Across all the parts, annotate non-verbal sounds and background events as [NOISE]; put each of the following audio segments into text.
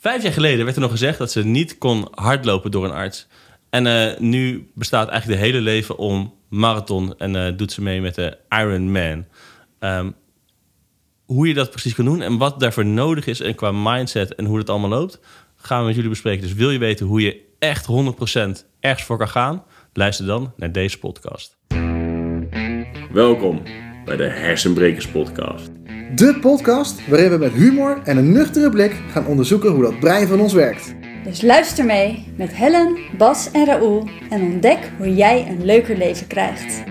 Vijf jaar geleden werd er nog gezegd dat ze niet kon hardlopen door een arts. En eh, nu bestaat eigenlijk de hele leven om marathon en eh, doet ze mee met de Ironman. Ehm hoe je dat precies kan doen en wat daarvoor nodig is en qua mindset en hoe dat allemaal loopt, gaan we met jullie bespreken. Dus wil je weten hoe je echt 100% ergens voor kan gaan, luister dan naar deze podcast. Welkom bij de Hersenbrekers Podcast. De podcast waarin we met humor en een nuchtere blik gaan onderzoeken hoe dat brein van ons werkt. Dus luister mee met Helen, Bas en Raoul en ontdek hoe jij een leuker leven krijgt.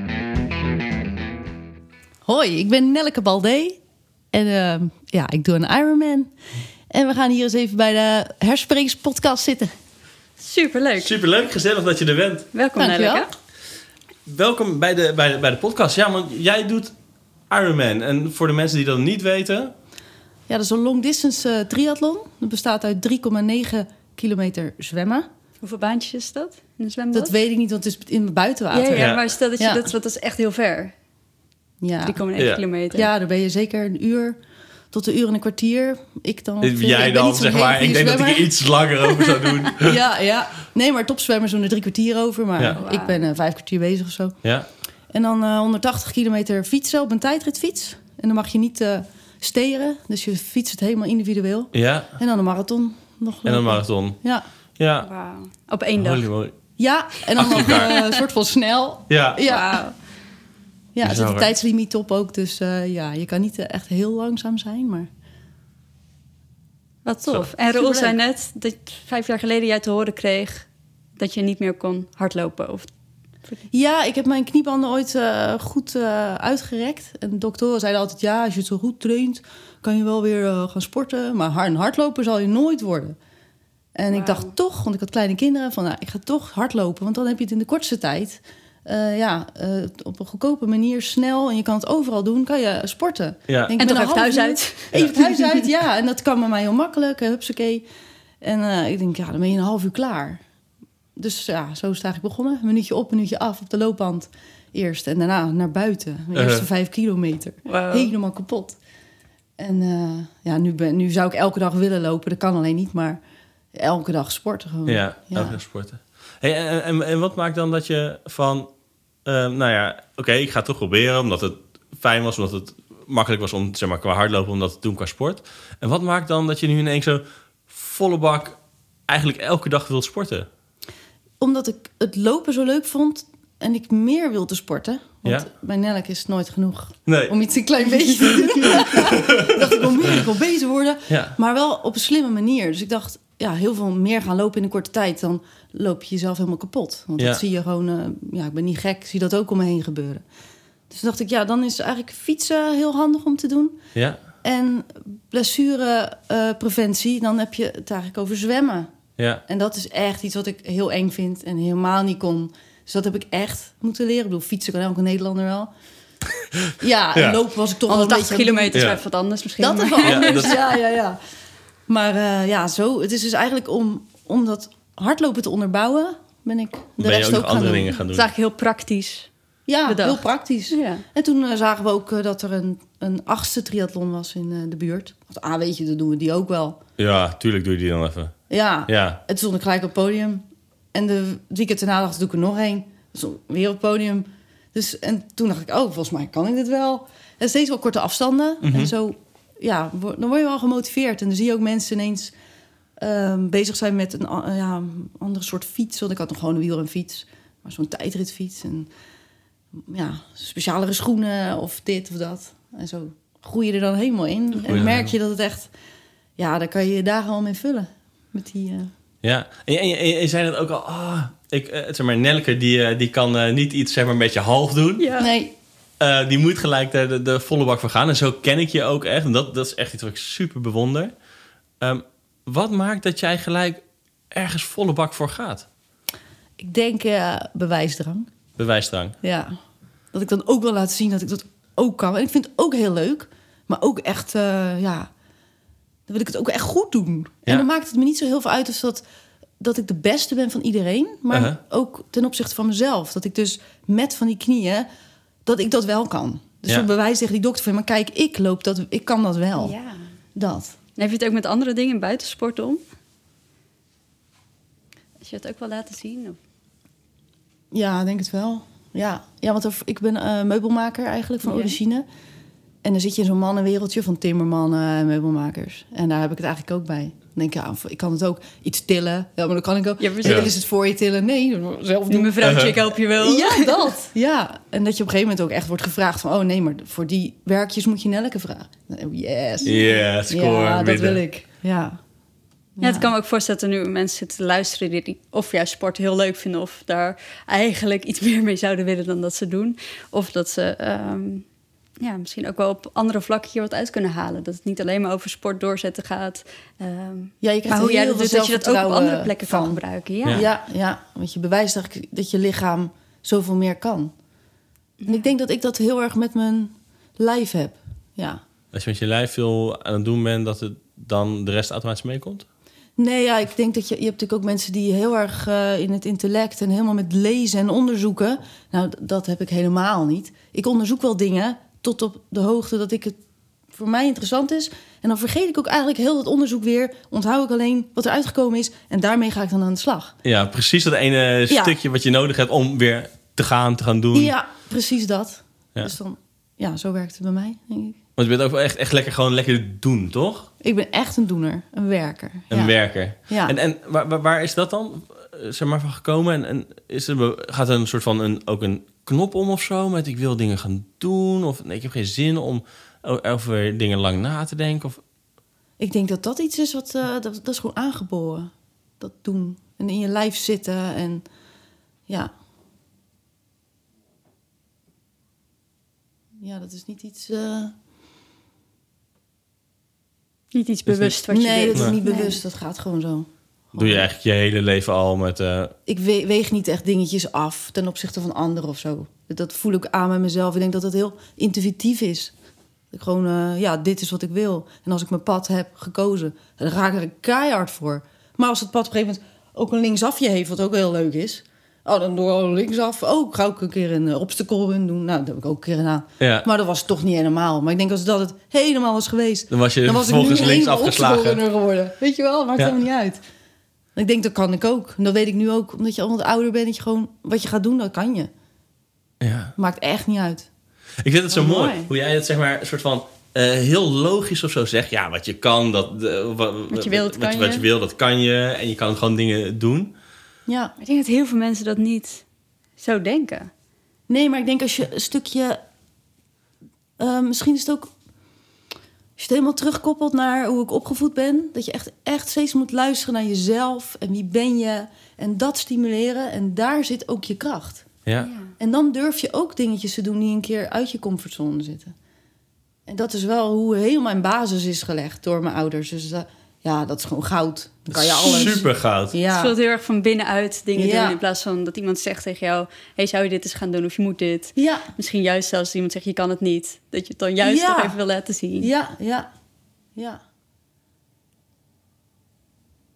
Hoi, ik ben Nelleke Baldé en uh, ja, ik doe een Ironman. En we gaan hier eens even bij de Hersprekers podcast zitten. Superleuk. Superleuk, gezellig dat je er bent. Welkom Dankjewel. Nelleke. Welkom bij de, bij de, bij de podcast. Ja, want jij doet Ironman. En voor de mensen die dat niet weten, Ja, dat is een long distance eh, triathlon. Dat bestaat uit 3,9 kilometer zwemmen. Hoeveel baantjes is dat in een zwembad? Dat weet ik niet, want het is in het buitenwater. ja, Ja. maar stel dat je Ja. dat, dat is echt heel ver. Ja. 3,1 Ja. kilometer. ja, daar ben je zeker een uur tot een uur en een kwartier. Ik dan. ongeveer. jij Ik dan, zeg maar. Ik denk dat ik er iets langer over zou doen. [LAUGHS] Ja, ja. Nee, maar topzwemmers doen er drie kwartier over. Maar Ja. ik ben eh, vijf kwartier bezig of zo. Ja, En dan eh, 180 kilometer fietsen op een tijdritfiets. En dan mag je niet eh steren. Dus je fietst het helemaal individueel. ja. En dan een marathon. Nog En een marathon. Ja. Ja. Wauw. Op één dag. Holy. Ja, en dan nog eh, een soort van snel. Ja. Ja, ja er zit een tijdslimiet op ook. Dus eh, ja, je kan niet eh, echt heel langzaam zijn. Maar Wat tof. En Raoul Superleuk. zei net dat vijf jaar geleden jij te horen kreeg dat je niet meer kon hardlopen. Of... ja, ik heb mijn kniebanden ooit eh, goed eh, uitgerekt. En de doktoren zeiden altijd... ja, als je het zo goed traint, kan je wel weer eh, gaan sporten. Maar hard- een hardloper zal je nooit worden. En ik dacht toch, want ik had kleine kinderen... van nou, ik ga toch hardlopen, want dan heb je het in de kortste tijd... eh, ja, eh, op een goedkope manier snel... en je kan het overal doen, kan je sporten. Ja. Ik En een even thuis uit. [LAUGHS] Even het huis uit, ja. En dat kan bij mij heel makkelijk, hupsakee. En eh, ik denk, ja, dan ben je een half uur klaar. Dus ja, zo is het eigenlijk begonnen. Een minuutje op, een minuutje af op de loopband eerst. En daarna naar buiten. De eerste Uh-huh. vijf kilometer. Helemaal kapot. En eh, ja, nu, ben, nu zou ik elke dag willen lopen. Dat kan alleen niet, maar elke dag sporten gewoon. Ja, elke dag sporten. Hey, en, en, en wat maakt dan dat je van... ehm, nou ja, oké, ik ga het toch proberen... omdat het fijn was, omdat het makkelijk was om zeg maar, qua hardlopen... om dat te doen qua sport. En wat maakt dan dat je nu in één zo volle bak... eigenlijk elke dag wilt sporten? Omdat ik het lopen zo leuk vond en ik meer wilde sporten. Want Ja. bij Nellek is het nooit genoeg Nee. om iets een klein [LAUGHS] beetje te doen. dacht ik wil meer, ik wil bezig worden. Ja. Maar wel op een slimme manier. Dus ik dacht, ja, heel veel meer gaan lopen in een korte tijd... dan loop je jezelf helemaal kapot. Want Ja. dat zie je gewoon... eh, ja, ik ben niet gek, zie dat ook om me heen gebeuren. Dus dacht ik, ja, dan is eigenlijk fietsen heel handig om te doen. Ja, En blessurepreventie, dan heb je het eigenlijk over zwemmen. Ja. En dat is echt iets wat ik heel eng vind en helemaal niet kon. Dus dat heb ik echt moeten leren. Ik bedoel, fietsen kan elke Nederlander wel. [LAUGHS] Ja, en Ja. lopen was ik toch wel een 180 beetje... kilometer is Ja. wat anders misschien. Dat is wel anders, dat- [LAUGHS] ja, ja, ja. Maar eh, ja, zo. Het is dus eigenlijk om, om dat hardlopen te onderbouwen... ben ik de Ben je rest ook nog ook gaan andere doen. dingen gaan Het doen? is eigenlijk heel praktisch. Ja, bedacht. heel praktisch. Ja. En toen eh, zagen we ook eh, dat er een, een achtste triathlon was in eh, de buurt. Want ah, weet je, dan doen we die ook wel. Ja, tuurlijk doe je die dan even. Ja, Ja, toen stond ik gelijk op het podium. En de het weekend daarna dacht ik, doe ik er nog één. Dus weer op het podium. Dus, en toen dacht ik, oh, volgens mij kan ik dit wel. En steeds wel korte afstanden. Mhm. En zo, ja, dan word je wel gemotiveerd. En dan zie je ook mensen ineens ehm, bezig zijn met een a- ja, een andere soort fiets. Want ik had nog gewoon een wiel en fiets. Maar zo'n tijdritfiets. En ja, specialere schoenen of dit of dat. En zo groei je er dan helemaal in. En er merk je dat het echt... Ja, daar kan je je dagen al mee vullen. Met die... eh, ja. En, je- en, je- en je zei het ook al... ah, ik, eh, zeg maar, Nelke, die, eh, die kan niet iets zeg maar, een beetje half doen. Ja. Nee, Eh, die moet gelijk de, de, de volle bak voor gaan. En zo ken ik je ook echt. En dat, dat is echt iets wat ik super bewonder. Ehm, wat maakt dat jij gelijk ergens volle bak voor gaat? Ik denk eh, bewijsdrang. Bewijsdrang. Ja. Dat ik dan ook wil laten zien dat ik dat ook kan. En ik vind het ook heel leuk. Maar ook echt, eh, ja... Dan wil ik het ook echt goed doen. Ja. En dan maakt het me niet zo heel veel uit... of dat, dat ik de beste ben van iedereen. Maar Uh-huh. ook ten opzichte van mezelf. Dat ik dus met van die knieën... dat ik dat wel kan. Dus Ja. bewijs tegen die dokter van... maar kijk, ik loop dat, ik kan dat wel. Ja. Dat. En heb je het ook met andere dingen buitensport om? je dat ook wel laten zien? Of? Ja, ik denk het wel. Ja, ja want er- ik ben eh, meubelmaker eigenlijk van Ja. origine. En dan zit je in zo'n mannenwereldje van timmermannen en meubelmakers. En daar heb ik het eigenlijk ook bij. Dan denk ik, ja, ik kan het ook iets tillen. Ja, maar dan kan ik ook... Ja, ze het voor je tillen? Nee, zelf Die doen. mevrouwtje, ik help je wel. Ja, dat. Ja, en dat je op een gegeven moment ook echt wordt gevraagd van... oh nee, maar voor die werkjes moet je Nelke vragen. Oh, Yes. Yeah, score. ja, dat wil ik. Ja. Ja, het kan me ook voorstellen dat er nu mensen zitten te luisteren die, of juist sport heel leuk vinden, of daar eigenlijk iets [LAUGHS] meer mee zouden willen dan dat ze doen. Of dat ze ehm, ja, misschien ook wel op andere vlakken hier wat uit kunnen halen. Dat het niet alleen maar over sport doorzetten gaat. ehm, Ja, je krijgt maar hoe jij heel dat veel doet, dat je dat ook op andere plekken kan van. gebruiken. Ja. Ja. Ja. ja, want je bewijst eigenlijk dat je lichaam zoveel meer kan. En ik denk dat ik dat heel erg met mijn lijf heb. Ja. Als je met je lijf veel aan het doen bent, dat het dan de rest automatisch meekomt? Nee, ja, ik denk dat je... Je hebt natuurlijk ook mensen die heel erg eh, in het intellect... en helemaal met lezen en onderzoeken. Nou, dat heb ik helemaal niet. Ik onderzoek wel dingen tot op de hoogte dat ik het voor mij interessant is. En dan vergeet ik ook eigenlijk heel het onderzoek weer. Onthoud ik alleen wat er uitgekomen is. En daarmee ga ik dan aan de slag. Ja, precies dat ene Ja. stukje wat je nodig hebt om weer te gaan, te gaan doen. Ja, precies dat. Ja. Dus dan... Ja, zo werkt het bij mij, denk ik. Want je bent ook wel echt, echt lekker gewoon lekker doen, toch? Ik ben echt een doener, een werker. Een ja. werker. Ja. En, en waar, waar, is dat dan eh, zeg maar, van gekomen? En, en is er, gaat er een soort van een, ook een knop om of zo? Met ik wil dingen gaan doen? Of nee, ik heb geen zin om over dingen lang na te denken? Of, Ik denk dat dat iets is wat... eh, dat, dat is gewoon aangeboren. Dat doen. En in je lijf zitten en... Ja. Ja, dat is niet iets... eh, Niet iets bewust wat je nee, doet. dat is Nee. niet bewust. Dat gaat gewoon zo. doe je eigenlijk je hele leven al met... eh, Ik we- weeg niet echt dingetjes af ten opzichte van anderen of zo. Dat voel ik aan met mezelf. Ik denk dat dat heel intuïtief is. Dat ik gewoon, eh, ja, dit is wat ik wil. En als ik mijn pad heb gekozen, dan ga ik er keihard voor. Maar als het pad op een gegeven moment ook een linksafje heeft, wat ook heel leuk is. Oh, dan door linksaf. Oh, ik ga ook een keer een uh, obstacle run doen. Nou, dat heb ik ook een keer gedaan. ja, Maar dat was toch niet helemaal. Maar ik denk als dat het helemaal was geweest, dan was je dan was een links afgeslagen. geworden. Weet je wel, maakt Ja. helemaal niet uit. Ik denk, dat kan ik ook. En dat weet ik nu ook, omdat je al wat ouder bent. Dat je gewoon, wat je gaat doen, dat kan je. Ja. Maakt echt niet uit. Ik vind het zo mooi. mooi. Hoe jij het zeg maar een soort van eh, heel logisch of zo zegt. Ja, wat je kan, dat, eh, wa- Wat je wil, dat wat, wat je wil, dat kan je. En je kan gewoon dingen doen. Ja. Ik denk dat heel veel mensen dat niet zo denken. Nee, maar ik denk als je een stukje... eh, misschien is het ook... Als je het helemaal terugkoppelt naar hoe ik opgevoed ben... dat je echt, echt steeds moet luisteren naar jezelf... en wie ben je, en dat stimuleren. En daar zit ook je kracht. Ja. En dan durf je ook dingetjes te doen die een keer uit je comfortzone zitten. En dat is wel hoe heel mijn basis is gelegd door mijn ouders. Dus eh, ja, dat is gewoon goud. Dan kan je alles. Super goud. Het Ja, voelt heel erg van binnenuit dingen Ja. doen. In plaats van dat iemand zegt tegen jou... hey, zou je dit eens gaan doen of je moet dit? ja, Misschien juist zelfs als iemand zegt je kan het niet. Dat je het dan juist Ja. nog even wil laten zien. ja, ja, ja.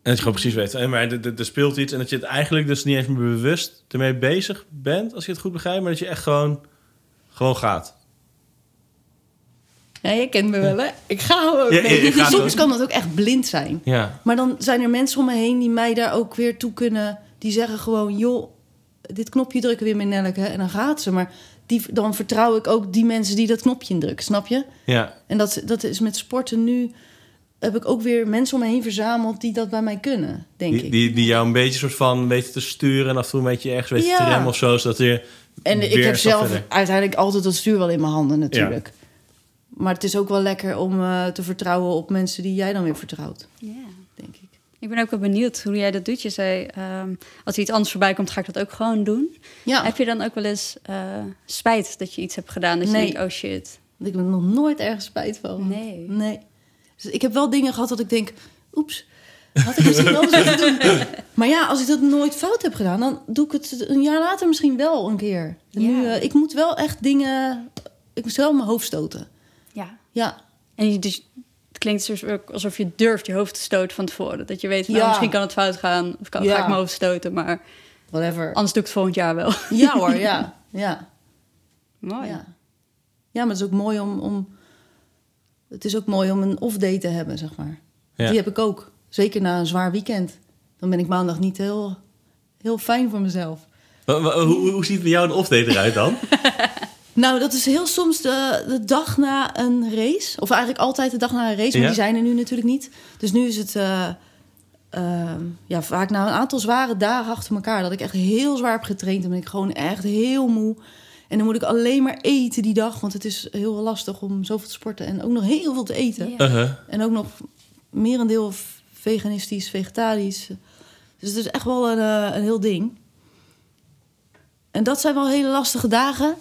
En dat je gewoon precies weet. Maar er speelt iets. En dat je het eigenlijk dus niet eens meer bewust ermee bezig bent. Als je het goed begrijpt. Maar dat je echt gewoon, gewoon gaat. Ja, je kent me wel, hè? Ik ga gewoon. Ja, ja, je gaat Soms ook. kan dat ook echt blind zijn. Ja. Maar dan zijn er mensen om me heen die mij daar ook weer toe kunnen. Die zeggen gewoon, joh, dit knopje drukken weer met Nelke. En dan gaat ze. Maar die, dan vertrouw ik ook die mensen die dat knopje indrukken, snap je? Ja. En dat, dat is met sporten nu... heb ik ook weer mensen om me heen verzameld die dat bij mij kunnen, denk Die, ik. die, die jou een beetje soort van weten te sturen. En af en toe een beetje ergens weten te Ja. remmen of zo. Zodat je En ik heb zelf verder. uiteindelijk altijd dat stuur wel in mijn handen natuurlijk. Maar het is ook wel lekker om eh, te vertrouwen op mensen die jij dan weer vertrouwt, Ja. denk ik. Ik ben ook wel benieuwd hoe jij dat doet. Je zei, ehm, als er iets anders voorbij komt, ga ik dat ook gewoon doen. Ja, Heb je dan ook wel eens eh, spijt dat je iets hebt gedaan? Dat Nee. je denkt, oh shit. ik er nog nooit ergens spijt van. Nee. Nee. Dus ik heb wel dingen gehad dat ik denk, oeps, had ik misschien anders moeten doen. [LAUGHS] Maar ja, als ik dat nooit fout heb gedaan, dan doe ik het een jaar later misschien wel een keer. Ja. nu, eh, ik moet wel echt dingen, ik moet wel mijn hoofd stoten. Ja. En je, dus, het klinkt ook alsof je durft je hoofd te stoten van tevoren. Dat je weet, Ja. nou, misschien kan het fout gaan. Of kan, Ja. ga ik mijn hoofd stoten. Maar whatever. anders doe ik het volgend jaar wel. Ja hoor, [LAUGHS] ja. Ja. Mooi. Ja. ja, maar het is ook mooi om, om... Het is ook mooi om een off-day te hebben, zeg maar. Ja. Die heb ik ook. Zeker na een zwaar weekend. Dan ben ik maandag niet heel heel fijn voor mezelf. Hoe, hoe ziet bij jou een off-day eruit dan? [LAUGHS] Nou, dat is heel soms de, de dag na een race. Of eigenlijk altijd de dag na een race, maar Ja. die zijn er nu natuurlijk niet. Dus nu is het eh, ehm, ja, vaak na een aantal zware dagen achter elkaar... dat ik echt heel zwaar heb getraind. Dan ben ik gewoon echt heel moe. En dan moet ik alleen maar eten die dag. Want het is heel lastig om zoveel te sporten en ook nog heel veel te eten. Ja. Uh-huh. En ook nog merendeel veganistisch, vegetarisch. Dus het is echt wel een, eh, een heel ding. En dat zijn wel hele lastige dagen.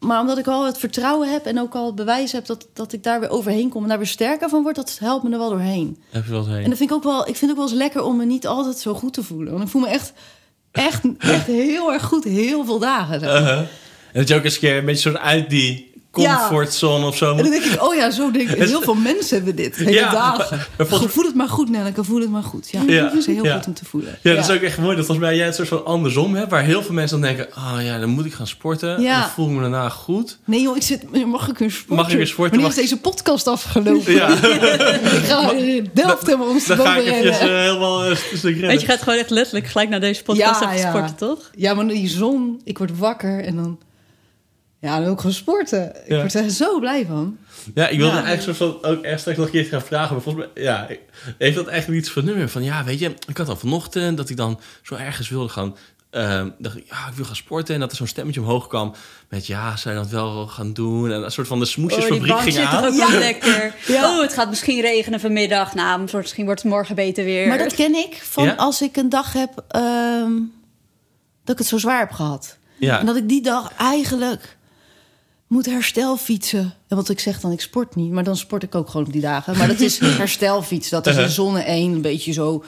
Maar omdat ik al het vertrouwen heb en ook al het bewijs heb dat, dat ik daar weer overheen kom en daar weer sterker van word, dat helpt me er wel doorheen. Heb je wel heen? En dat vind ik ook wel, ik vind het ook wel eens lekker om me niet altijd zo goed te voelen. Want ik voel me echt, echt, echt heel erg goed, heel veel dagen. zeg maar. Uh-huh. En dat je ook eens een keer een beetje soort uit die comfortzone of zo En dan denk ik, oh ja, zo denk ik. Heel veel mensen hebben dit. Hele Ja, dagen. [LAUGHS] maar- Voel het maar goed, Nelleke. Voel het maar goed. Ja, Ja, dat is heel ja. goed om te voelen. Ja, dat is ook echt mooi. Dat volgens mij jij het soort van andersom hebt. Waar heel veel mensen dan denken... Oh ja, dan moet ik gaan sporten. Ja. Dan voel ik me daarna goed. Nee joh, ik zit, mag ik weer sporten? Mag ik weer sporten? Wanneer Mag- is deze podcast afgelopen? Ja, [LAUGHS] Ik ga in Delft helemaal dan ga ik uh, helemaal uh, stuk je gaat gewoon echt letterlijk gelijk naar deze podcast Ja, even ja. sporten, toch? Ja, maar die zon, ik word wakker en dan... Ja, dan ook gewoon sporten. Ik Ja. word er zo blij van. Ja, ik wilde Ja. eigenlijk soort van ook echt straks nog een keer gaan vragen. Maar volgens mij, ja, ik- heeft dat eigenlijk iets van nummer? Van ja, weet je, ik had al vanochtend dat ik dan zo ergens wilde gaan. ehm, dacht ik, ja, ik wil gaan sporten. En dat er zo'n stemmetje omhoog kwam met ja, zou je dat wel gaan doen? En een soort van de Oh, die smoesjesfabriek bank ging aan. ook [LAUGHS] Ja. wel lekker. Ja. Oh, het gaat misschien regenen vanmiddag. Nou, misschien wordt het morgen beter weer. Maar dat ken ik van Ja? als ik een dag heb... ehm, dat ik het zo zwaar heb gehad. Ja, En dat ik die dag eigenlijk moet herstelfietsen. En wat ik zeg dan, ik sport niet. Maar dan sport ik ook gewoon op die dagen. Maar dat is [LAUGHS] herstelfiets. Dat is Uh-huh. in zonne één een beetje zo...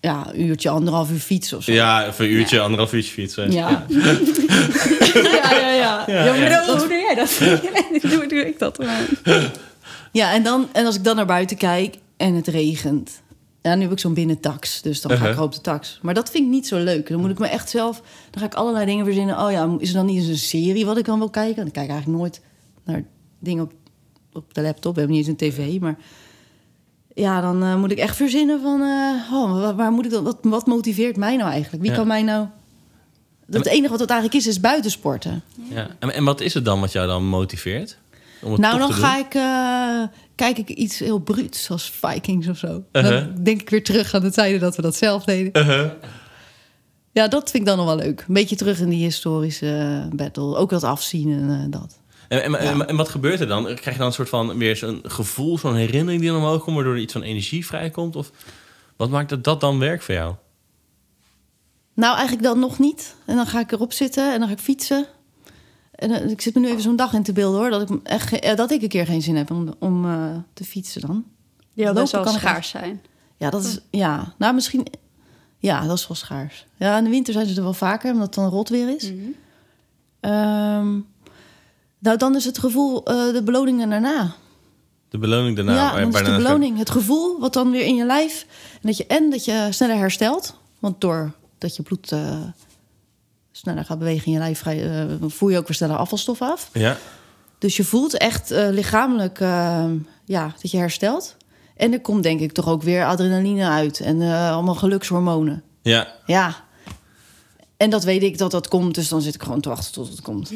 Ja, een uurtje, anderhalf uur fietsen of zo. ja even een uurtje, anderhalf uurtje fietsen. Ja. ja, [LAUGHS] ja, ja. Ja, maar ja. Dat- hoe doe jij dat? [LAUGHS] hoe doe ik dat? ja en, dan, en als ik dan naar buiten kijk en het regent. Ja, nu heb ik zo'n binnentax, dus dan ga ik Uh-huh. op de tax. Maar dat vind ik niet zo leuk. Dan moet ik me echt zelf... Dan ga ik allerlei dingen verzinnen. Oh ja, is er dan niet eens een serie wat ik dan wil kijken? Dan kijk ik eigenlijk nooit naar dingen op, op de laptop. We hebben niet eens een tv, maar... Ja, dan eh, moet ik echt verzinnen van... eh, oh, waar, waar moet ik dan... Wat, wat motiveert mij nou eigenlijk? Wie Ja. kan mij nou... Dat het enige wat het eigenlijk is, is buitensporten. Ja. En, en wat is het dan wat jou dan motiveert? Nou, dan ga doen? ik, eh, kijk ik iets heel bruuts, zoals Vikings of zo. Uh-huh. Dan denk ik weer terug aan de tijden dat we dat zelf deden. Uh-huh. Ja, dat vind ik dan nog wel leuk. Een beetje terug in die historische eh, battle. Ook dat afzien en eh, dat. En, en, en, en wat gebeurt er dan? Krijg je dan een soort van weer zo'n gevoel, zo'n herinnering die dan omhoog komt, waardoor er iets van energie vrijkomt? Of wat maakt dat, dat dan werk voor jou? Nou, eigenlijk dan nog niet. En dan ga ik erop zitten en dan ga ik fietsen. En eh, ik zit me nu even zo'n dag in te beelden hoor. Dat ik, echt, eh, dat ik een keer geen zin heb om, om eh, te fietsen dan. Ja, dat zal kan schaars zijn. Ja, dat is. Ja, nou misschien. Ja, dat is wel schaars. Ja, in de winter zijn ze er wel vaker, omdat het dan rot weer is. Mhm. Ehm, nou, dan is het gevoel, eh, de beloning daarna. De beloning daarna? ja, dan is de beloning. Het gevoel wat dan weer in je lijf. En dat je, en dat je sneller herstelt. Want doordat je bloed eh, sneller gaat bewegen in je lijf... Vrij, eh, voer je ook weer sneller afvalstof af. Ja, Dus je voelt echt eh, lichamelijk eh, ja, dat je herstelt. En er komt denk ik toch ook weer adrenaline uit. En eh, allemaal gelukshormonen. ja. Ja. En dat weet ik dat dat komt. Dus dan zit ik gewoon te wachten tot het komt.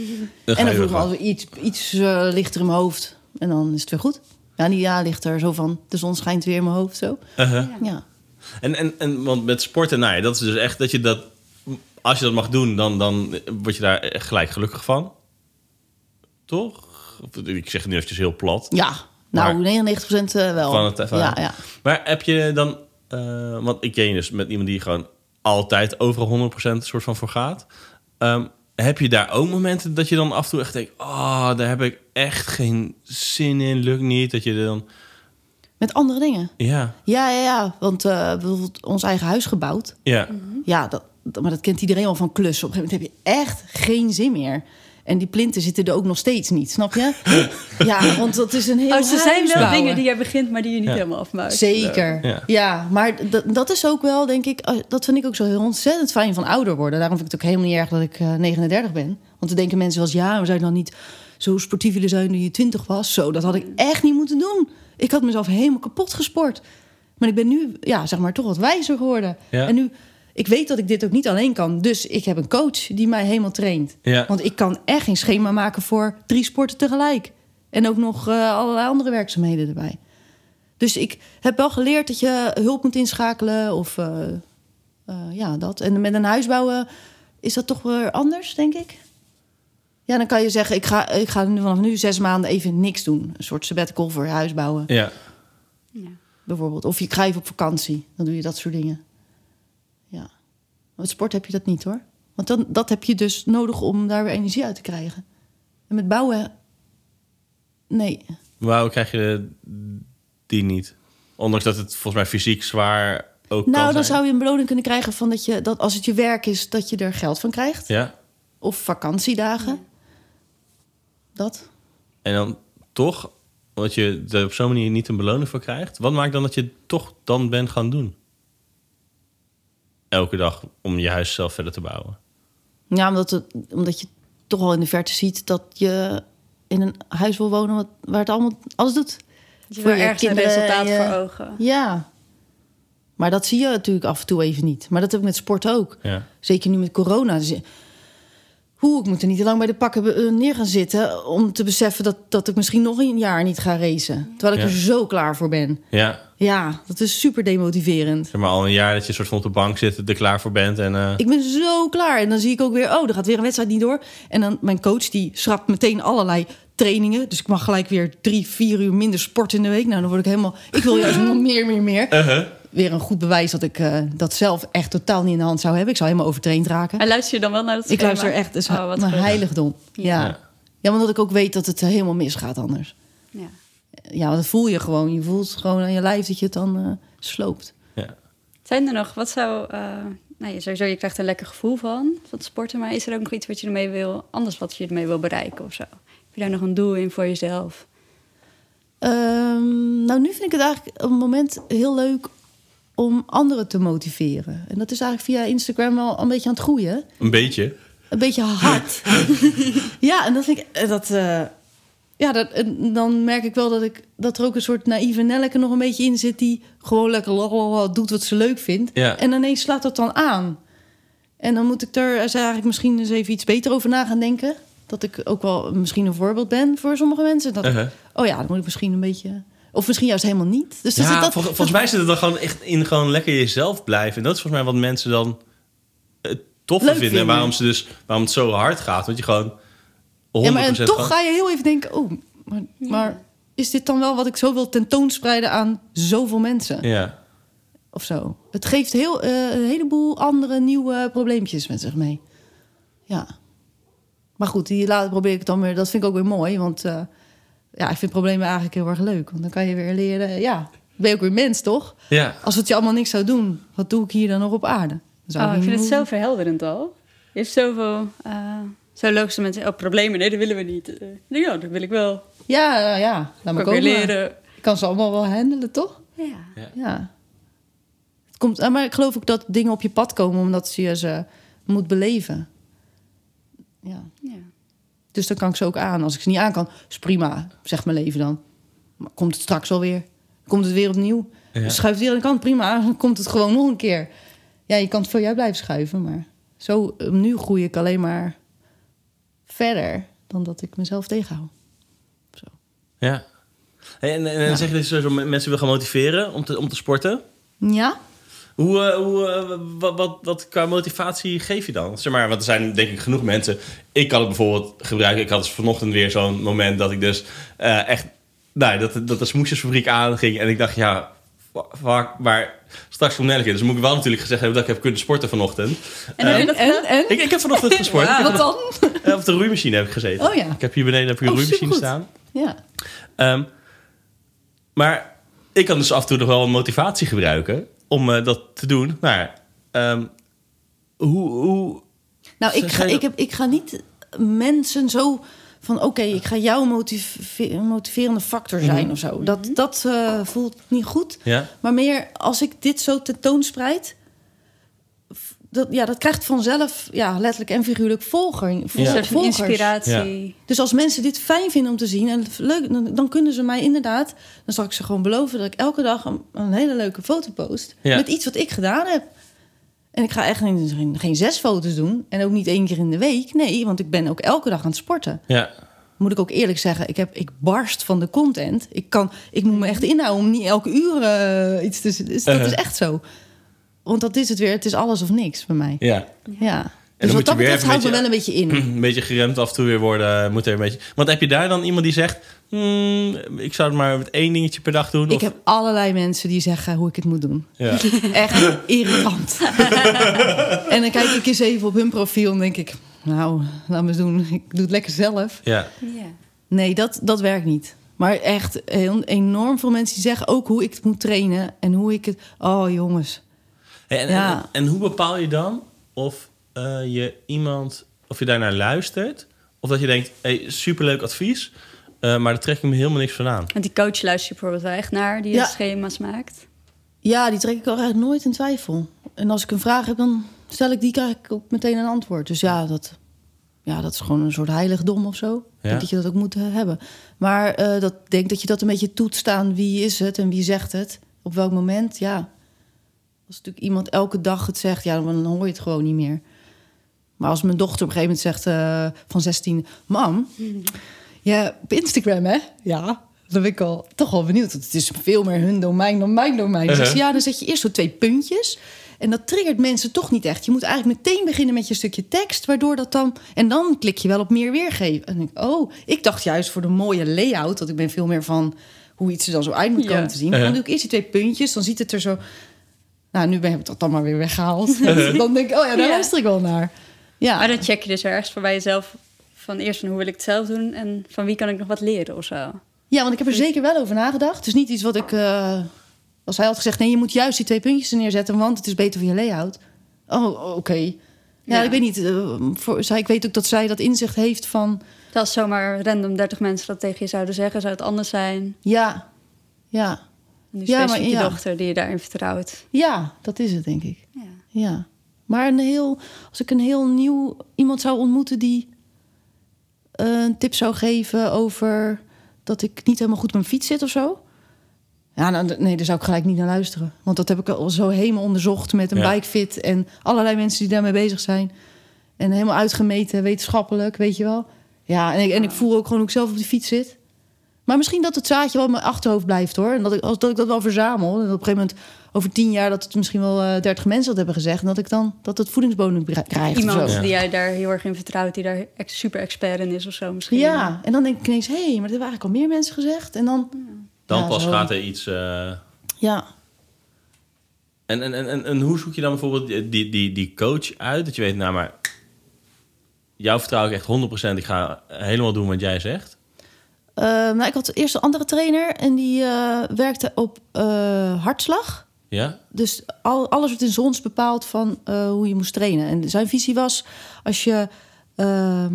Dan en dan voel ik me altijd iets, iets lichter in mijn hoofd. En dan is het weer goed. Ja, niet ja, lichter. Zo van, de zon schijnt weer in mijn hoofd. Zo. Uh-huh. Ja. En, en, en want met sporten, nou ja, dat is dus echt dat je dat... Als je dat mag doen, dan, dan word je daar gelijk gelukkig van. Toch? Ik zeg het nu eventjes heel plat. Ja. Nou, Maar- 99% wel. Van het- ja, ja. Maar heb je dan... eh, want ik ken je dus met iemand die gewoon altijd overal 100% soort van voor gaat. Ehm, heb je daar ook momenten dat je dan af en toe echt denkt... Oh, daar heb ik echt geen zin in, lukt niet. Dat je er dan... Met andere dingen. Ja, Ja, ja, ja. Want eh, bijvoorbeeld ons eigen huis gebouwd. ja. Ja, dat- maar dat kent iedereen al van klussen. Op een gegeven moment heb je echt geen zin meer. En die plinten zitten er ook nog steeds niet, snap je? [LAUGHS] ja, want dat is een heel Oh, ze zijn wel bouwen. dingen die je begint, maar die je niet Ja. helemaal afmaakt. Zeker. Ja. Ja, maar dat is ook wel, denk ik, eh, dat vind ik ook zo heel ontzettend fijn van ouder worden. Daarom vind ik het ook helemaal niet erg dat ik eh, 39 ben. Want dan denken mensen wel eens, ja, we zijn dan niet zo sportief willen zijn toen je 20 was. Zo, dat had ik echt niet moeten doen. Ik had mezelf helemaal kapot gesport. Maar ik ben nu, ja, zeg maar, toch wat wijzer geworden. Ja. En nu ik weet dat ik dit ook niet alleen kan. Dus ik heb een coach die mij helemaal traint. Ja. Want ik kan echt geen schema maken voor drie sporten tegelijk. En ook nog eh, allerlei andere werkzaamheden erbij. Dus ik heb wel geleerd dat je hulp moet inschakelen of eh, eh, ja, dat. En met een huis bouwen is dat toch weer anders, denk ik. Ja, dan kan je zeggen, ik ga, ik ga nu vanaf nu zes maanden even niks doen. Een soort sabbatical voor huis bouwen, Ja. Ja. bijvoorbeeld. Of je ga even op vakantie, dan doe je dat soort dingen. Met sport heb je dat niet hoor. Want dan, dat heb je dus nodig om daar weer energie uit te krijgen. En met bouwen, nee. Waarom krijg je die niet? Ondanks dat het volgens mij fysiek zwaar ook kan Nou, dan zijn. zou je een beloning kunnen krijgen van dat je, dat als het je werk is, dat je er geld van krijgt. Ja. Of vakantiedagen. Dat. En dan toch, omdat je er op zo'n manier niet een beloning voor krijgt. Wat maakt dan dat je het toch dan bent gaan doen? Elke dag om je huis zelf verder te bouwen. Ja, omdat, het, omdat je toch al in de verte ziet dat je in een huis wil wonen wat, waar het allemaal alles doet. Je Voor je ergens een kinderen, resultaat je- voor ogen. Ja. Maar dat zie je natuurlijk af en toe even niet. Maar dat heb ik met sport ook. Ja. Zeker nu met corona. Dus, hoe, ik moet er niet te lang bij de pakken eh, neer gaan zitten... om te beseffen dat, dat ik misschien nog een jaar niet ga racen. Terwijl ik Ja. er zo klaar voor ben. Ja, Ja, dat is super demotiverend. zeg maar al een jaar dat je soort van op de bank zit, er klaar voor bent. En, eh, Ik ben zo klaar. En dan zie ik ook weer, oh, er gaat weer een wedstrijd niet door. En dan mijn coach, die schrapt meteen allerlei trainingen. Dus ik mag gelijk weer drie, vier uur minder sport in de week. Nou, dan word ik helemaal... Ik wil juist nog [LAUGHS] meer, meer, meer. uh-huh. Weer een goed bewijs dat ik eh, dat zelf echt totaal niet in de hand zou hebben. Ik zou helemaal overtraind raken. En luister je dan wel naar het Ik schema? luister echt, is Oh, wat mijn goed. heiligdom. Ja. Ja. ja. omdat ik ook weet dat het helemaal misgaat anders. Ja. Dat voel je gewoon. Je voelt gewoon aan je lijf dat je het dan eh, sloopt. ja. Zijn er nog, wat zou... eh nou, sowieso, je krijgt er een lekker gevoel van, van het sporten. Maar is er ook nog iets wat je ermee wil... anders wat je ermee wil bereiken of zo? Heb je daar nog een doel in voor jezelf? Ehm, nou, nu vind ik het eigenlijk op het moment heel leuk om anderen te motiveren. En dat is eigenlijk via Instagram wel een beetje aan het groeien. Een beetje. Een beetje hard. [LAUGHS] ja, en dat vind ik... eh, Dat, eh, ja, dat, en dan merk ik wel dat, ik, dat er ook een soort naïeve Nelleke nog een beetje in zit... die gewoon lekker lalala doet wat ze leuk vindt. Ja. En ineens slaat dat dan aan. En dan moet ik er eigenlijk misschien eens even iets beter over na gaan denken. Dat ik ook wel misschien een voorbeeld ben voor sommige mensen. Dat, Uh-huh. Oh ja, dan moet ik misschien een beetje... Of misschien juist helemaal niet. Dus dat, Ja, dat, vol- volgens mij zit het dan gewoon echt in gewoon lekker jezelf blijven. En dat is volgens mij wat mensen dan het toffe Leuk vinden. En vinden. waarom, ze dus, waarom het zo hard gaat. Want je gewoon 100% ja, maar en toch ga je heel even denken... Oh, maar, maar is dit dan wel wat ik zo wil tentoonspreiden aan zoveel mensen? Ja. Of zo. Het geeft heel, eh, een heleboel andere nieuwe probleempjes met zich mee. Ja. Maar goed, die later probeer ik het dan weer... Dat vind ik ook weer mooi, want... eh, ja, ik vind problemen eigenlijk heel erg leuk. Want dan kan je weer leren... Ja, ben je ook weer mens, toch? Ja. Als het je allemaal niks zou doen, wat doe ik hier dan nog op aarde? Zou Oh, ik vind het zo verhelderend al. Je hebt zoveel... eh zo logische mensen... Oh, problemen, nee, dat willen we niet. Eh, nee, ja, dat wil ik wel. Ja, ja, ja. Laat me Kan ik weer komen. leren. Ik kan ze allemaal wel handelen, toch? Ja. Ja. Het komt, eh, maar ik geloof ook dat dingen op je pad komen omdat je ze moet beleven. Ja. ja. Dus dan kan ik ze ook aan. Als ik ze niet aan kan, is prima, zegt mijn leven dan. Maar komt het straks alweer? Komt het weer opnieuw? Ja. Schuift weer aan de kant, prima. [LAUGHS] Dan komt het gewoon nog een keer. Ja, je kan het voor jou blijven schuiven, maar zo eh, nu groei ik alleen maar verder dan dat ik mezelf tegenhoud. Zo. Ja. Hey, en, en, zeg je je sowieso mensen wil gaan motiveren om te, om te sporten. Ja, Hoe, eh, hoe, eh, wat, wat, wat qua motivatie geef je dan? Zeg maar, want er zijn denk ik genoeg mensen. Ik kan het bijvoorbeeld gebruiken. Ik had dus vanochtend weer zo'n moment dat ik dus eh, echt... Nou, dat, dat de smoesjesfabriek aanging. En ik dacht, ja, fuck, maar straks komt Nelleke. Dus moet ik wel natuurlijk gezegd hebben dat ik heb kunnen sporten vanochtend. En dat en, en? Ik, ik heb vanochtend gesport. Heb Wat dan? Eh, op de roeimachine heb ik gezeten. Oh ja. Ik heb hier beneden heb ik een Oh, roeimachine staan. Ja. Ehm, maar ik kan dus af en toe nog wel een motivatie gebruiken om eh, dat te doen. Nou, ja, ehm, hoe, hoe... Nou, ik ga, ik, heb, ik ga niet mensen zo van... oké, ik ga jouw motive- motiverende factor zijn of zo. Dat, dat eh, voelt niet goed. Ja? Maar meer als ik dit zo tentoonspreid... Dat, ja, dat krijgt vanzelf ja, letterlijk en figuurlijk volger, van volgers. inspiratie. Dus als mensen dit fijn vinden om te zien en leuk, dan, dan kunnen ze mij inderdaad... dan zal ik ze gewoon beloven dat ik elke dag een, een hele leuke foto post... Ja. met iets wat ik gedaan heb. En ik ga echt geen, geen, geen zes foto's doen. En ook niet één keer in de week. Nee, want ik ben ook elke dag aan het sporten. Ja. Moet ik ook eerlijk zeggen, ik, heb, ik barst van de content. Ik, kan, ik moet me echt inhouden om niet elke uur eh, iets te... Dus dat Uh-huh. is echt zo. Want dat is het weer. Het is alles of niks bij mij. Ja. Ja. dan Dus moet wat je dat weer betreft even hou ik me wel een beetje in. [CLEARS THROAT] Een beetje geremd af en toe weer worden. Moet er een beetje... Want heb je daar dan iemand die zegt... "Hmm, ik zou het maar met één dingetje per dag doen? Ik of- heb allerlei mensen die zeggen hoe ik het moet doen. Ja. [LAUGHS] Echt irritant. [LAUGHS] en dan kijk ik eens even op hun profiel en denk ik... Nou, laat me eens doen. Ik doe het lekker zelf. ja. Ja. Nee, dat, dat werkt niet. Maar echt heel, enorm veel mensen die zeggen ook hoe ik het moet trainen. En hoe ik het... Oh, jongens. Hey, en, Ja. en, en hoe bepaal je dan of eh, je iemand... Of je daarnaar luistert... Of dat je denkt, hey, superleuk advies... eh, maar daar trek ik me helemaal niks van aan. Want die coach luistert je bijvoorbeeld wel echt naar, die Ja. schema's maakt. Ja, die trek ik al eigenlijk nooit in twijfel. En als ik een vraag heb, dan stel ik die, krijg ik ook meteen een antwoord. Dus ja, dat, ja, dat is gewoon een soort heiligdom of zo. Ik denk dat je dat ook moet eh, hebben. Maar eh dat denk dat je dat een beetje toetst aan wie is het en wie zegt het. Op welk moment, ja. Als natuurlijk iemand elke dag het zegt, ja, dan hoor je het gewoon niet meer. Maar als mijn dochter op een gegeven moment zegt eh, van 16... Mam, [LAUGHS] ja, op Instagram, hè? Ja, dan ben ik al toch wel benieuwd. Want het is veel meer hun domein dan mijn domein. Dus zeg, ja, dan zet je eerst zo twee puntjes. En dat triggert mensen toch niet echt. Je moet eigenlijk meteen beginnen met je stukje tekst, waardoor dat dan... En dan klik je wel op meer weergeven. En dan denk ik, oh, ik dacht juist voor de mooie layout... dat ik ben veel meer van hoe iets er dan zo uit moet komen Ja. te zien. Dan Uh-huh. doe ik eerst die twee puntjes, dan ziet het er zo... Nou, nu heb ik dat dan maar weer weggehaald. [LAUGHS] dan denk ik, oh ja, daar Ja. luister ik wel naar. Ja, Maar dan check je dus ergens voor bij jezelf van eerst van hoe wil ik het zelf doen en van wie kan ik nog wat leren of zo. Ja, want ik heb er zeker wel over nagedacht. Het is niet iets wat ik... eh, als hij had gezegd, nee, je moet juist die twee puntjes er neerzetten... want het is beter voor je layout. Oh, oké. Ja, Ja. ik weet niet. eh, voor, zij, ik weet ook dat zij dat inzicht heeft van... Dat als zomaar random 30 mensen dat tegen je zouden zeggen, zou het anders zijn. Ja, ja, nu Ja, maar je ja. dochter die je daarin vertrouwt. ja, dat is het, denk ik. Ja. Ja. Maar een heel, als ik een heel nieuw iemand zou ontmoeten... die een tip zou geven over dat ik niet helemaal goed op mijn fiets zit of zo... Ja, nou, nee, daar zou ik gelijk niet naar luisteren. Want dat heb ik al zo helemaal onderzocht met een Ja. bikefit... en allerlei mensen die daarmee bezig zijn. En helemaal uitgemeten, wetenschappelijk, weet je wel. Ja, en ik, en ik voel ook gewoon hoe ik zelf op die fiets zit. Maar misschien dat het zaadje wel in mijn achterhoofd blijft, hoor. En dat ik, als, dat, ik dat wel verzamel. En op een gegeven moment, over tien jaar... dat het misschien wel eh 30 mensen dat hebben gezegd... en dat ik dan dat het voedingsbodem krijg of Iemand. Ja. die jij daar heel erg in vertrouwt, die daar ex- super expert in is of zo misschien. Ja, en dan denk ik ineens... hé, hey, maar dat hebben eigenlijk al meer mensen gezegd. En dan... Dan Ja, pas zo. gaat er iets... eh, Ja, En, en, en, en, en hoe zoek je dan bijvoorbeeld die, die, die, die coach uit? Dat je weet, nou maar... Jou vertrouw ik echt 100%. Ik ga helemaal doen wat jij zegt. Eh, nou, ik had eerst een andere trainer... en die eh, werkte op eh, hartslag... Ja? Dus al, alles wordt in zons bepaald van eh, hoe je moest trainen. En zijn visie was, als je, ehm,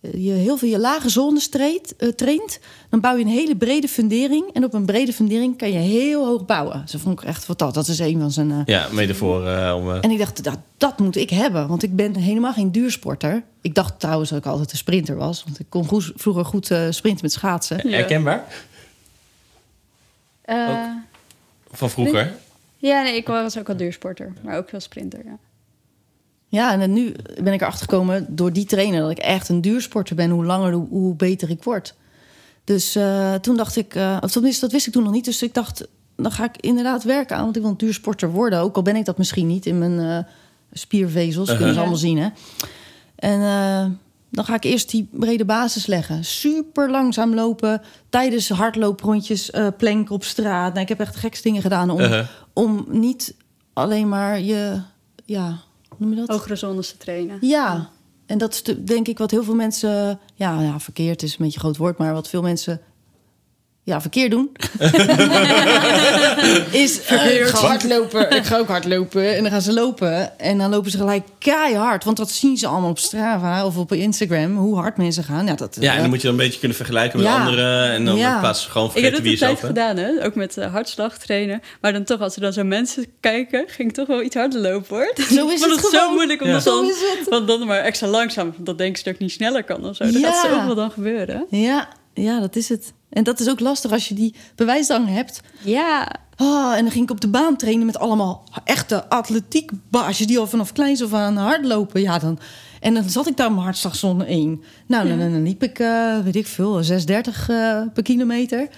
je heel veel je lage zones traint, eh, traint... dan bouw je een hele brede fundering. En op een brede fundering kan je heel hoog bouwen. Ze vond ik echt fantastisch. Dat is een van zijn... eh, Ja, metafoor eh, om... eh, En ik dacht, dat, dat moet ik hebben. Want ik ben helemaal geen duursporter. Ik dacht trouwens dat ik altijd een sprinter was. Want ik kon goed- vroeger goed eh, sprinten met schaatsen. Ja. Herkenbaar? Eh, Van vroeger? ja, nee, ik was ook al duursporter, maar ook wel sprinter. Ja. Ja, en nu ben ik erachter gekomen door die trainer dat ik echt een duursporter ben. Hoe langer, hoe, hoe beter ik word. Dus eh, toen dacht ik, eh, of tenminste, dat wist ik toen nog niet. Dus ik dacht, dan ga ik inderdaad werken aan, want ik wil een duursporter worden. Ook al ben ik dat misschien niet in mijn eh, spiervezels, kunnen ze Uh-huh. allemaal zien. Hè? En dan ga ik eerst die brede basis leggen. Super langzaam lopen, tijdens hardlooprondjes, plank op straat. Nou, ik heb echt gekste dingen gedaan om, Uh-huh. om niet alleen maar je, ja, noem je dat? Hogere zones te trainen. Ja, en dat is de- denk ik wat heel veel mensen... Ja, ja, verkeerd is een beetje een groot woord... maar wat veel mensen ja, [LAUGHS] verkeerd doen... is ik ga hardlopen. Ik ga ook hardlopen. En dan gaan ze lopen. En dan lopen ze gelijk keihard. Want dat zien ze allemaal op Strava of op Instagram. Hoe hard mensen gaan. Ja, dat, Ja, en eh, dan moet je dan een beetje kunnen vergelijken met Ja. anderen. En dan Ja. in plaats van gewoon Ik heb vergeten dat wie gedaan, hè? ook met eh, hartslag trainen. Maar dan toch, als er dan zo mensen kijken, ging ik toch wel iets harder lopen, hoor. Zo is het dat is zo gewoon. moeilijk om Ja. dat Zo dan, is het. want dan maar extra langzaam. Want dan denken ze dat ik niet sneller kan of zo. Dat Ja. gaat zoveel dan gebeuren. Ja, ja, dat is het. En dat is ook lastig als je die bewijsdrang hebt. Ja, Ah, en dan ging ik op de baan trainen met allemaal echte atletiekbaasjes... die al vanaf kleins af aan hardlopen. Ja, dan, en dan zat ik daar mijn hartslagzone 1. Nou, dan, dan liep ik, eh, weet ik veel, 6,30 eh, per kilometer.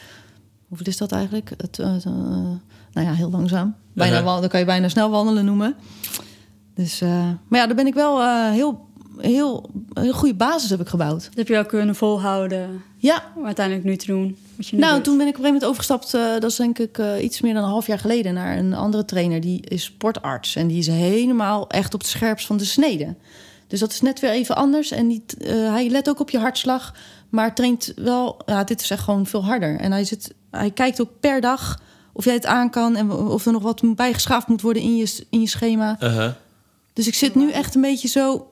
Hoeveel is dat eigenlijk? Het, eh, nou ja, heel langzaam. Bijna, dat kan je bijna snel wandelen noemen. Dus, eh, maar ja, daar ben ik wel eh, heel, heel, heel goede basis heb ik gebouwd. Dat heb je wel kunnen volhouden Ja, om uiteindelijk nu te doen wat je nu nou, doet. toen ben ik op een gegeven moment overgestapt. eh, dat is denk ik eh, iets meer dan een half jaar geleden. Naar een andere trainer. Die is sportarts. En die is helemaal echt op het scherpst van de snede. Dus dat is net weer even anders. En die, eh, hij let ook op je hartslag. Maar traint wel... Ja, dit is echt gewoon veel harder. En hij, zit, hij kijkt ook per dag of jij het aan kan. En of er nog wat bijgeschaafd moet worden in je, in je schema. Uh-huh. Dus ik zit nu echt een beetje zo.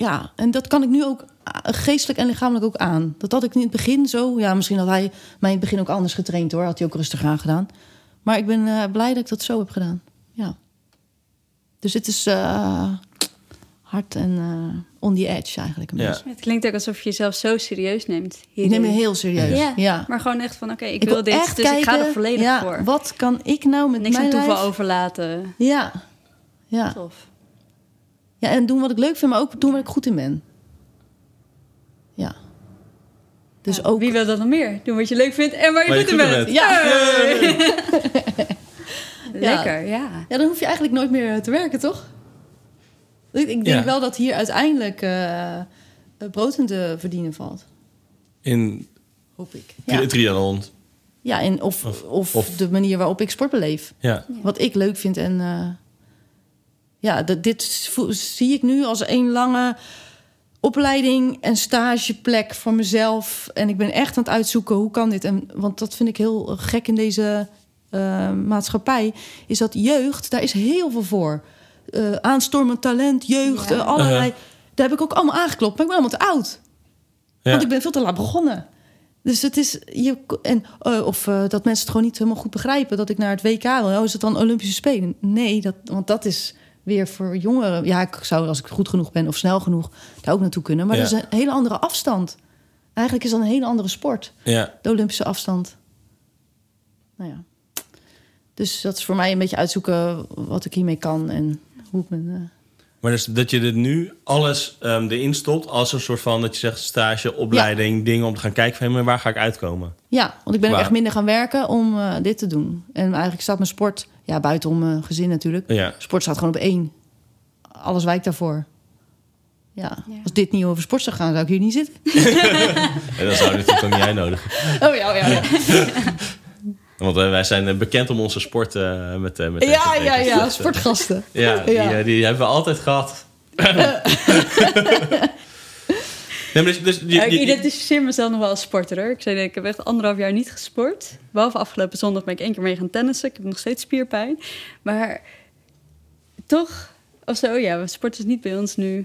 Ja, en dat kan ik nu ook ah, geestelijk en lichamelijk ook aan. Dat had ik in het begin zo. Ja, misschien had hij mij in het begin ook anders getraind hoor. Had hij ook rustig aan gedaan. Maar ik ben eh, blij dat ik dat zo heb gedaan. Ja. Dus het is eh, hard en eh, on the edge eigenlijk. Een Ja. beetje. Het klinkt ook alsof je jezelf zo serieus neemt. Ik hierin. neem me heel serieus. Ja, Ja. maar gewoon echt van, oké, ik, Ik wil dit, echt dus ik ga er kijken, volledig ja, voor. Wat kan ik nou met Niks aan mijn toeval lijf? overlaten. Ja. Ja. Tof. Ja, en doen wat ik leuk vind, maar ook doen waar ik goed in ben. Ja. Dus Ja, ook Wie wil dat nog meer? Doen wat je leuk vindt en waar je goed in goed in bent. bent. Ja. [LAUGHS] Lekker, ja. Ja, dan hoef je eigenlijk nooit meer te werken, toch? Ik, ik denk Ja. wel dat hier uiteindelijk eh, eh, brood in te verdienen valt. In Hoop ik. Ja, triathlon. ja en of, Of- of, of- de manier waarop ik sport beleef. Ja. Wat ik leuk vind. En eh, ja, dat, dit zie ik nu als één lange opleiding en stageplek voor mezelf. En ik ben echt aan het uitzoeken hoe kan dit. En, want dat vind ik heel gek in deze eh, maatschappij. Is dat jeugd, daar is heel veel voor. Eh aanstormend talent, jeugd, Ja. eh, allerlei. Daar heb ik ook allemaal aangeklopt. Maar ik ben allemaal te oud. Ja. Want ik ben veel te laat begonnen. Dus het is. Je, en, of dat mensen het gewoon niet helemaal goed begrijpen. Dat ik naar het WK wil. Oh, is het dan Olympische Spelen? Nee, dat, want dat is weer voor jongeren. Ja, ik zou als ik goed genoeg ben of snel genoeg daar ook naartoe kunnen. Maar Ja. dat is een hele andere afstand. Eigenlijk is dat een hele andere sport. Ja. De Olympische afstand. Nou ja. Dus dat is voor mij een beetje uitzoeken wat ik hiermee kan en hoe ik me. eh, Maar dus dat je er nu alles ehm, erin stopt als een soort van dat je zegt stage, opleiding, dingen om te gaan kijken van hé, maar waar ga ik uitkomen? Ja, want ik ben ook echt minder gaan werken om eh, dit te doen. En eigenlijk staat mijn sport, ja, buitenom mijn gezin natuurlijk. Ja. Sport staat gewoon op één. Alles wijkt daarvoor. Ja. Ja. als dit niet over sport zou gaan, zou ik hier niet zitten. [LAUGHS] En dan zou je natuurlijk ook niet uitnodigen. Oh ja, ja, ja. [LAUGHS] Want eh, wij zijn eh, bekend om onze sport eh, met, eh, met Ja, ja, ja, eh, sportgasten. Ja, die, eh, die hebben we altijd gehad. [LAUGHS] nee, maar dus, dus, je- ik identificeer mezelf nog wel als sporter. Hoor. Ik zei, ik heb echt anderhalf jaar niet gesport. Behalve afgelopen zondag ben ik één keer mee gaan tennissen. Ik heb nog steeds spierpijn. Maar toch, of zo, ja, sport is niet bij ons nu. Nou,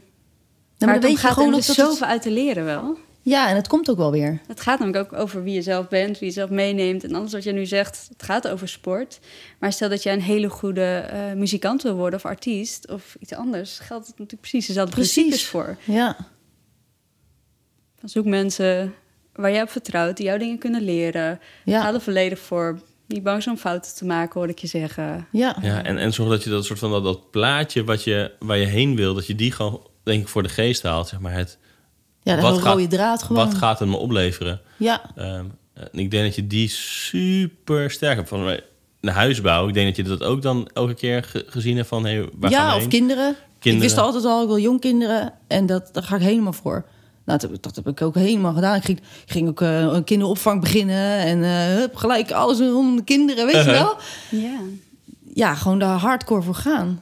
maar maar dan je gaat gewoon er ook dus dat het- zoveel uit te leren wel. Ja, en het komt ook wel weer. Het gaat namelijk ook over wie je zelf bent, wie je zelf meeneemt. En alles wat je nu zegt, het gaat over sport. Maar stel dat jij een hele goede eh, muzikant wil worden of artiest of iets anders, geldt het natuurlijk precies dezelfde Precies. principes voor. Ja. Zoek mensen waar jij op vertrouwt, die jou dingen kunnen leren. Ja. Ga er volledig voor. Niet bang zijn om fouten te maken, hoor ik je zeggen. Ja. ja, en, en zorg dat je dat soort van dat, dat plaatje wat je, waar je heen wil, dat je die gewoon, denk ik, voor de geest haalt. Zeg maar het, Ja, Wat dat gaat- rode draad gewoon. wat gaat het me opleveren? Ja. Ehm, en ik denk dat je die super sterk hebt. Van mij, de huisbouw, ik denk dat je dat ook dan elke keer ge- gezien hebt van... Hey, waar gaan ja, we of heen? kinderen. Ik Kinderen. wist altijd al, ik wil jong kinderen. En dat, daar ga ik helemaal voor. Nou, dat, heb ik- dat heb ik ook helemaal gedaan. Ik ging, ik ging ook eh, een kinderopvang beginnen. En eh, hup, gelijk alles rondom de kinderen, weet je Uh-huh. wel? Ja. Ja, gewoon daar hardcore voor gaan.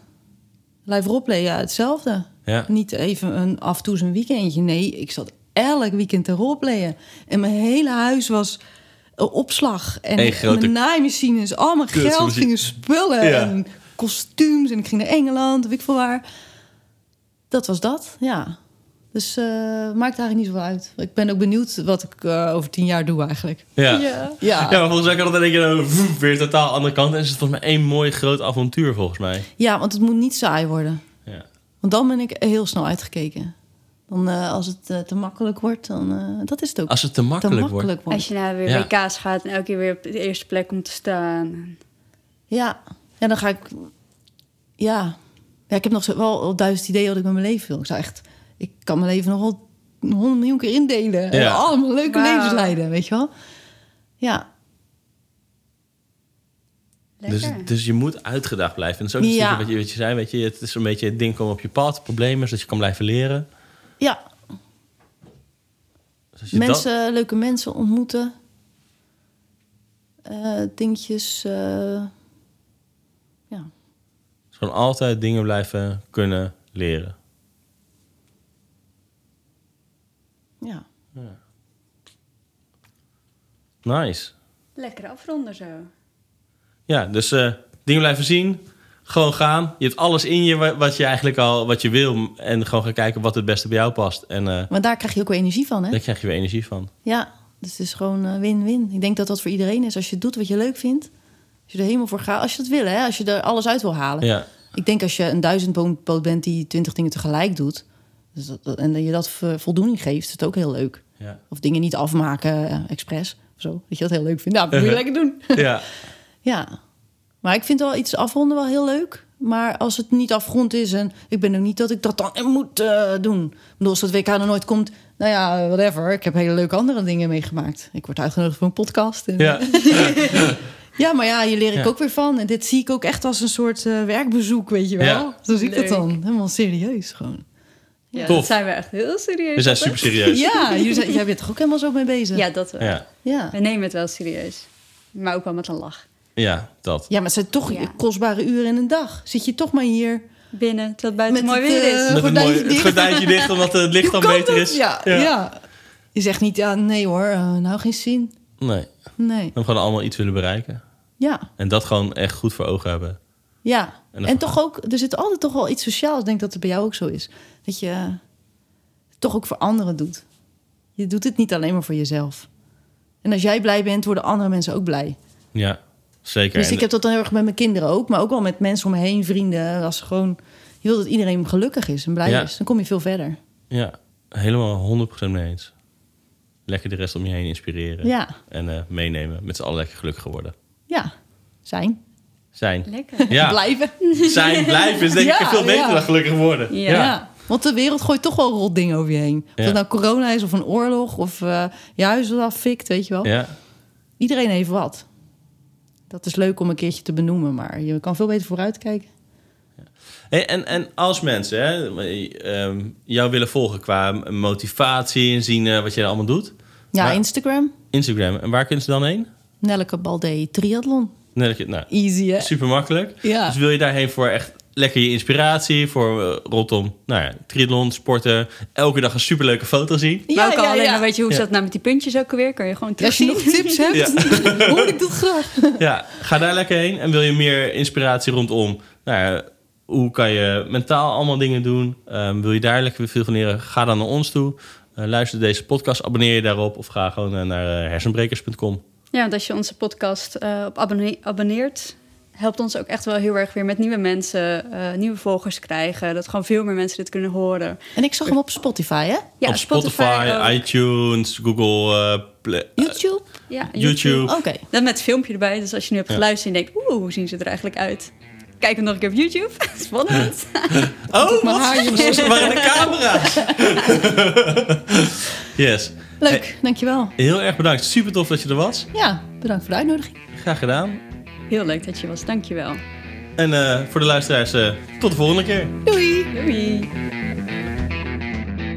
Live roleplay, ja, hetzelfde. Ja. Niet even een, af en toe een weekendje. Nee, ik zat elk weekend te roleplayen. En mijn hele huis was eh, opslag. En Eén grote mijn naaimachines, al mijn geld gingen spullen. Ja. En kostuums. En ik ging naar Engeland, weet ik veel waar. Dat was dat, ja. Dus eh maakt eigenlijk niet zoveel uit. Ik ben ook benieuwd wat ik eh, over tien jaar doe eigenlijk. Ja. Ja. Ja. Ja, maar volgens mij kan dat in één keer [LAUGHS] weer totaal andere kant. En is het volgens mij één mooi groot avontuur, volgens mij. ja want het moet niet saai worden. Ja. Want dan ben ik heel snel uitgekeken. Dan, eh, als het te makkelijk wordt, dan... eh, dat is het ook. Als het te te makkelijk, wordt. wordt. Als je naar weer Ja. WK's gaat en elke keer weer op de eerste plek komt te staan. Ja. ja, dan ga ik... Ja. ja, ik heb nog wel al duizend ideeën wat ik met mijn leven wil. Ik zou echt... Ik kan mijn leven nog wel honderd miljoen keer indelen. En Ja. allemaal leuke Wauw. levens leiden, weet je wel? Ja. Dus, Lekker. dus je moet uitgedaagd blijven. En dat is ook Ja. wat, je, wat je zei, weet je. Het is een beetje het ding komen op je pad, problemen, zodat je kan blijven leren. Ja, Dus mensen, leuke mensen ontmoeten. Eh, dingetjes. eh, ja. Dat, gewoon altijd dingen blijven kunnen leren. ja. Nice. Lekker afronden zo. Ja, dus eh, dingen blijven zien. Gewoon gaan. Je hebt alles in je wa- wat je eigenlijk al wat je wil. En gewoon gaan kijken wat het beste bij jou past. En eh, Maar daar krijg je ook weer energie van, hè? daar krijg je weer energie van. Ja, dus het is gewoon eh, win-win. Ik denk dat dat voor iedereen is. Als je doet wat je leuk vindt. Als je er helemaal voor gaat. Als je dat wil, hè? Als je er alles uit wil halen. Ja, Ik denk als je een duizendpoot bent die twintig dingen tegelijk doet. Dus dat, dat- en je dat vo- voldoening geeft, is het ook heel leuk. ja. Of dingen niet afmaken, eh, expres. Zo. Dat je dat heel leuk vindt. Nou, dat moet je [LAUGHS] lekker doen. ja. [LAUGHS] Ja. Maar ik vind wel iets afronden wel heel leuk. Maar als het niet afgerond is en ik ben ook niet dat ik dat dan moet eh, doen. Ik bedoel, als dat WK er nooit komt, nou ja, whatever. Ik heb hele leuke andere dingen meegemaakt. Ik word uitgenodigd voor een podcast. En, [LAUGHS] ja. Ja, maar ja, hier leer ik Ja. ook weer van. En dit zie ik ook echt als een soort eh, werkbezoek, weet je wel. Ja. Zo zie ik dat dan. Helemaal serieus gewoon. Ja, Tof. dat zijn we echt heel serieus. We zijn super serieus. Ja, jullie zijn, jij bent er ook helemaal zo mee bezig. Ja, dat wel. Ja, ja. We nemen het wel serieus. Maar ook wel met een lach. ja dat. Ja, maar het zijn toch Ja. kostbare uren in een dag. Zit je toch maar hier... Binnen, terwijl het buiten Met mooi het, weer eh, is. Met een gordijntje mooi, het dicht. gordijntje dicht, omdat het licht dan beter is. Ja, ja. Je zegt niet, ja, nee hoor, eh, nou geen zin. Nee, Nee. we gewoon allemaal iets willen bereiken. Ja, En dat gewoon echt goed voor ogen hebben. ja. En En, toch ook, er zit altijd toch wel iets sociaals. Ik denk dat het bij jou ook zo is. Dat je het toch ook voor anderen doet. Je doet het niet alleen maar voor jezelf. En als jij blij bent, worden andere mensen ook blij. Ja, zeker. Dus ik heb dat dan heel erg met mijn kinderen ook. Maar ook wel met mensen om me heen, vrienden. Als gewoon, je wil dat iedereen gelukkig is en blij Ja. is. Dan kom je veel verder. Ja, helemaal 100% mee eens. Lekker de rest om je heen inspireren. Ja, En eh, meenemen. Met z'n allen lekker gelukkig geworden. ja. Zijn. Zijn. Lekker. Ja, Blijven. zijn, blijven is denk ik Ja, veel beter ja. dan gelukkig worden. Ja. Want de wereld gooit toch wel rot dingen over je heen. Of het nou corona is of een oorlog of eh je huis wat afvikt, weet je wel. Ja. Iedereen heeft wat. Dat is leuk om een keertje te benoemen, maar je kan veel beter vooruitkijken. Hey, en, en als mensen hè, ehm, jou willen volgen qua motivatie en zien eh, wat je er allemaal doet. Ja, Instagram. Instagram. En waar kunnen ze dan heen? Nelleke Balde Triathlon. Je- nou, Easy, hè? super makkelijk. Ja. Dus wil je daarheen voor echt lekker je inspiratie voor eh, rondom nou ja, triathlon, sporten, elke dag een superleuke foto zien. maar ook al alleen ja. maar weet je hoe Ja. zit dat nou met die puntjes ook alweer? Kan je gewoon Als je nog tips hebt, [LAUGHS] hoor ik dat graag. Ja, ga daar lekker heen. En wil je meer inspiratie rondom, nou ja, hoe kan je mentaal allemaal dingen doen? Ehm, wil je daar lekker veel van leren? Ga dan naar ons toe. Eh, luister deze podcast, abonneer je daarop of ga gewoon eh, naar hersenbrekers.com. Ja, want als je onze podcast eh, op abonne- abonneert, helpt ons ook echt wel heel erg weer met nieuwe mensen, eh, nieuwe volgers krijgen. Dat gewoon veel meer mensen dit kunnen horen. En ik zag hem op Spotify, hè? Ja, op Spotify, ook. iTunes, Google eh, Play- YouTube? Ja, YouTube. Oké. Dan met het filmpje erbij. Dus als je nu hebt Ja. geluisterd en denkt, oeh, hoe zien ze er eigenlijk uit? Kijk hem nog een keer op YouTube. [LAUGHS] Spannend. [LAUGHS] Oh, mijn haar, wat? jongens. Ze waren de camera's. [LAUGHS] yes. Leuk, dankjewel. Heel erg bedankt. Super tof dat je er was. Ja, bedankt voor de uitnodiging. Graag gedaan. Heel leuk dat je was. Dankjewel. En eh, voor de luisteraars, eh, tot de volgende keer. Doei! Doei.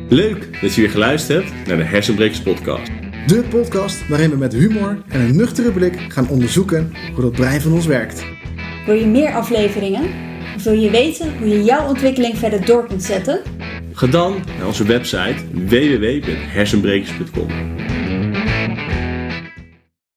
Leuk dat je weer geluisterd hebt naar de Hersenbrekers podcast. De podcast waarin we met humor en een nuchtere blik gaan onderzoeken hoe dat brein van ons werkt. Wil je meer afleveringen? Of wil je weten hoe je jouw ontwikkeling verder door kunt zetten? Ga dan naar onze website www.hersenbrekers.com.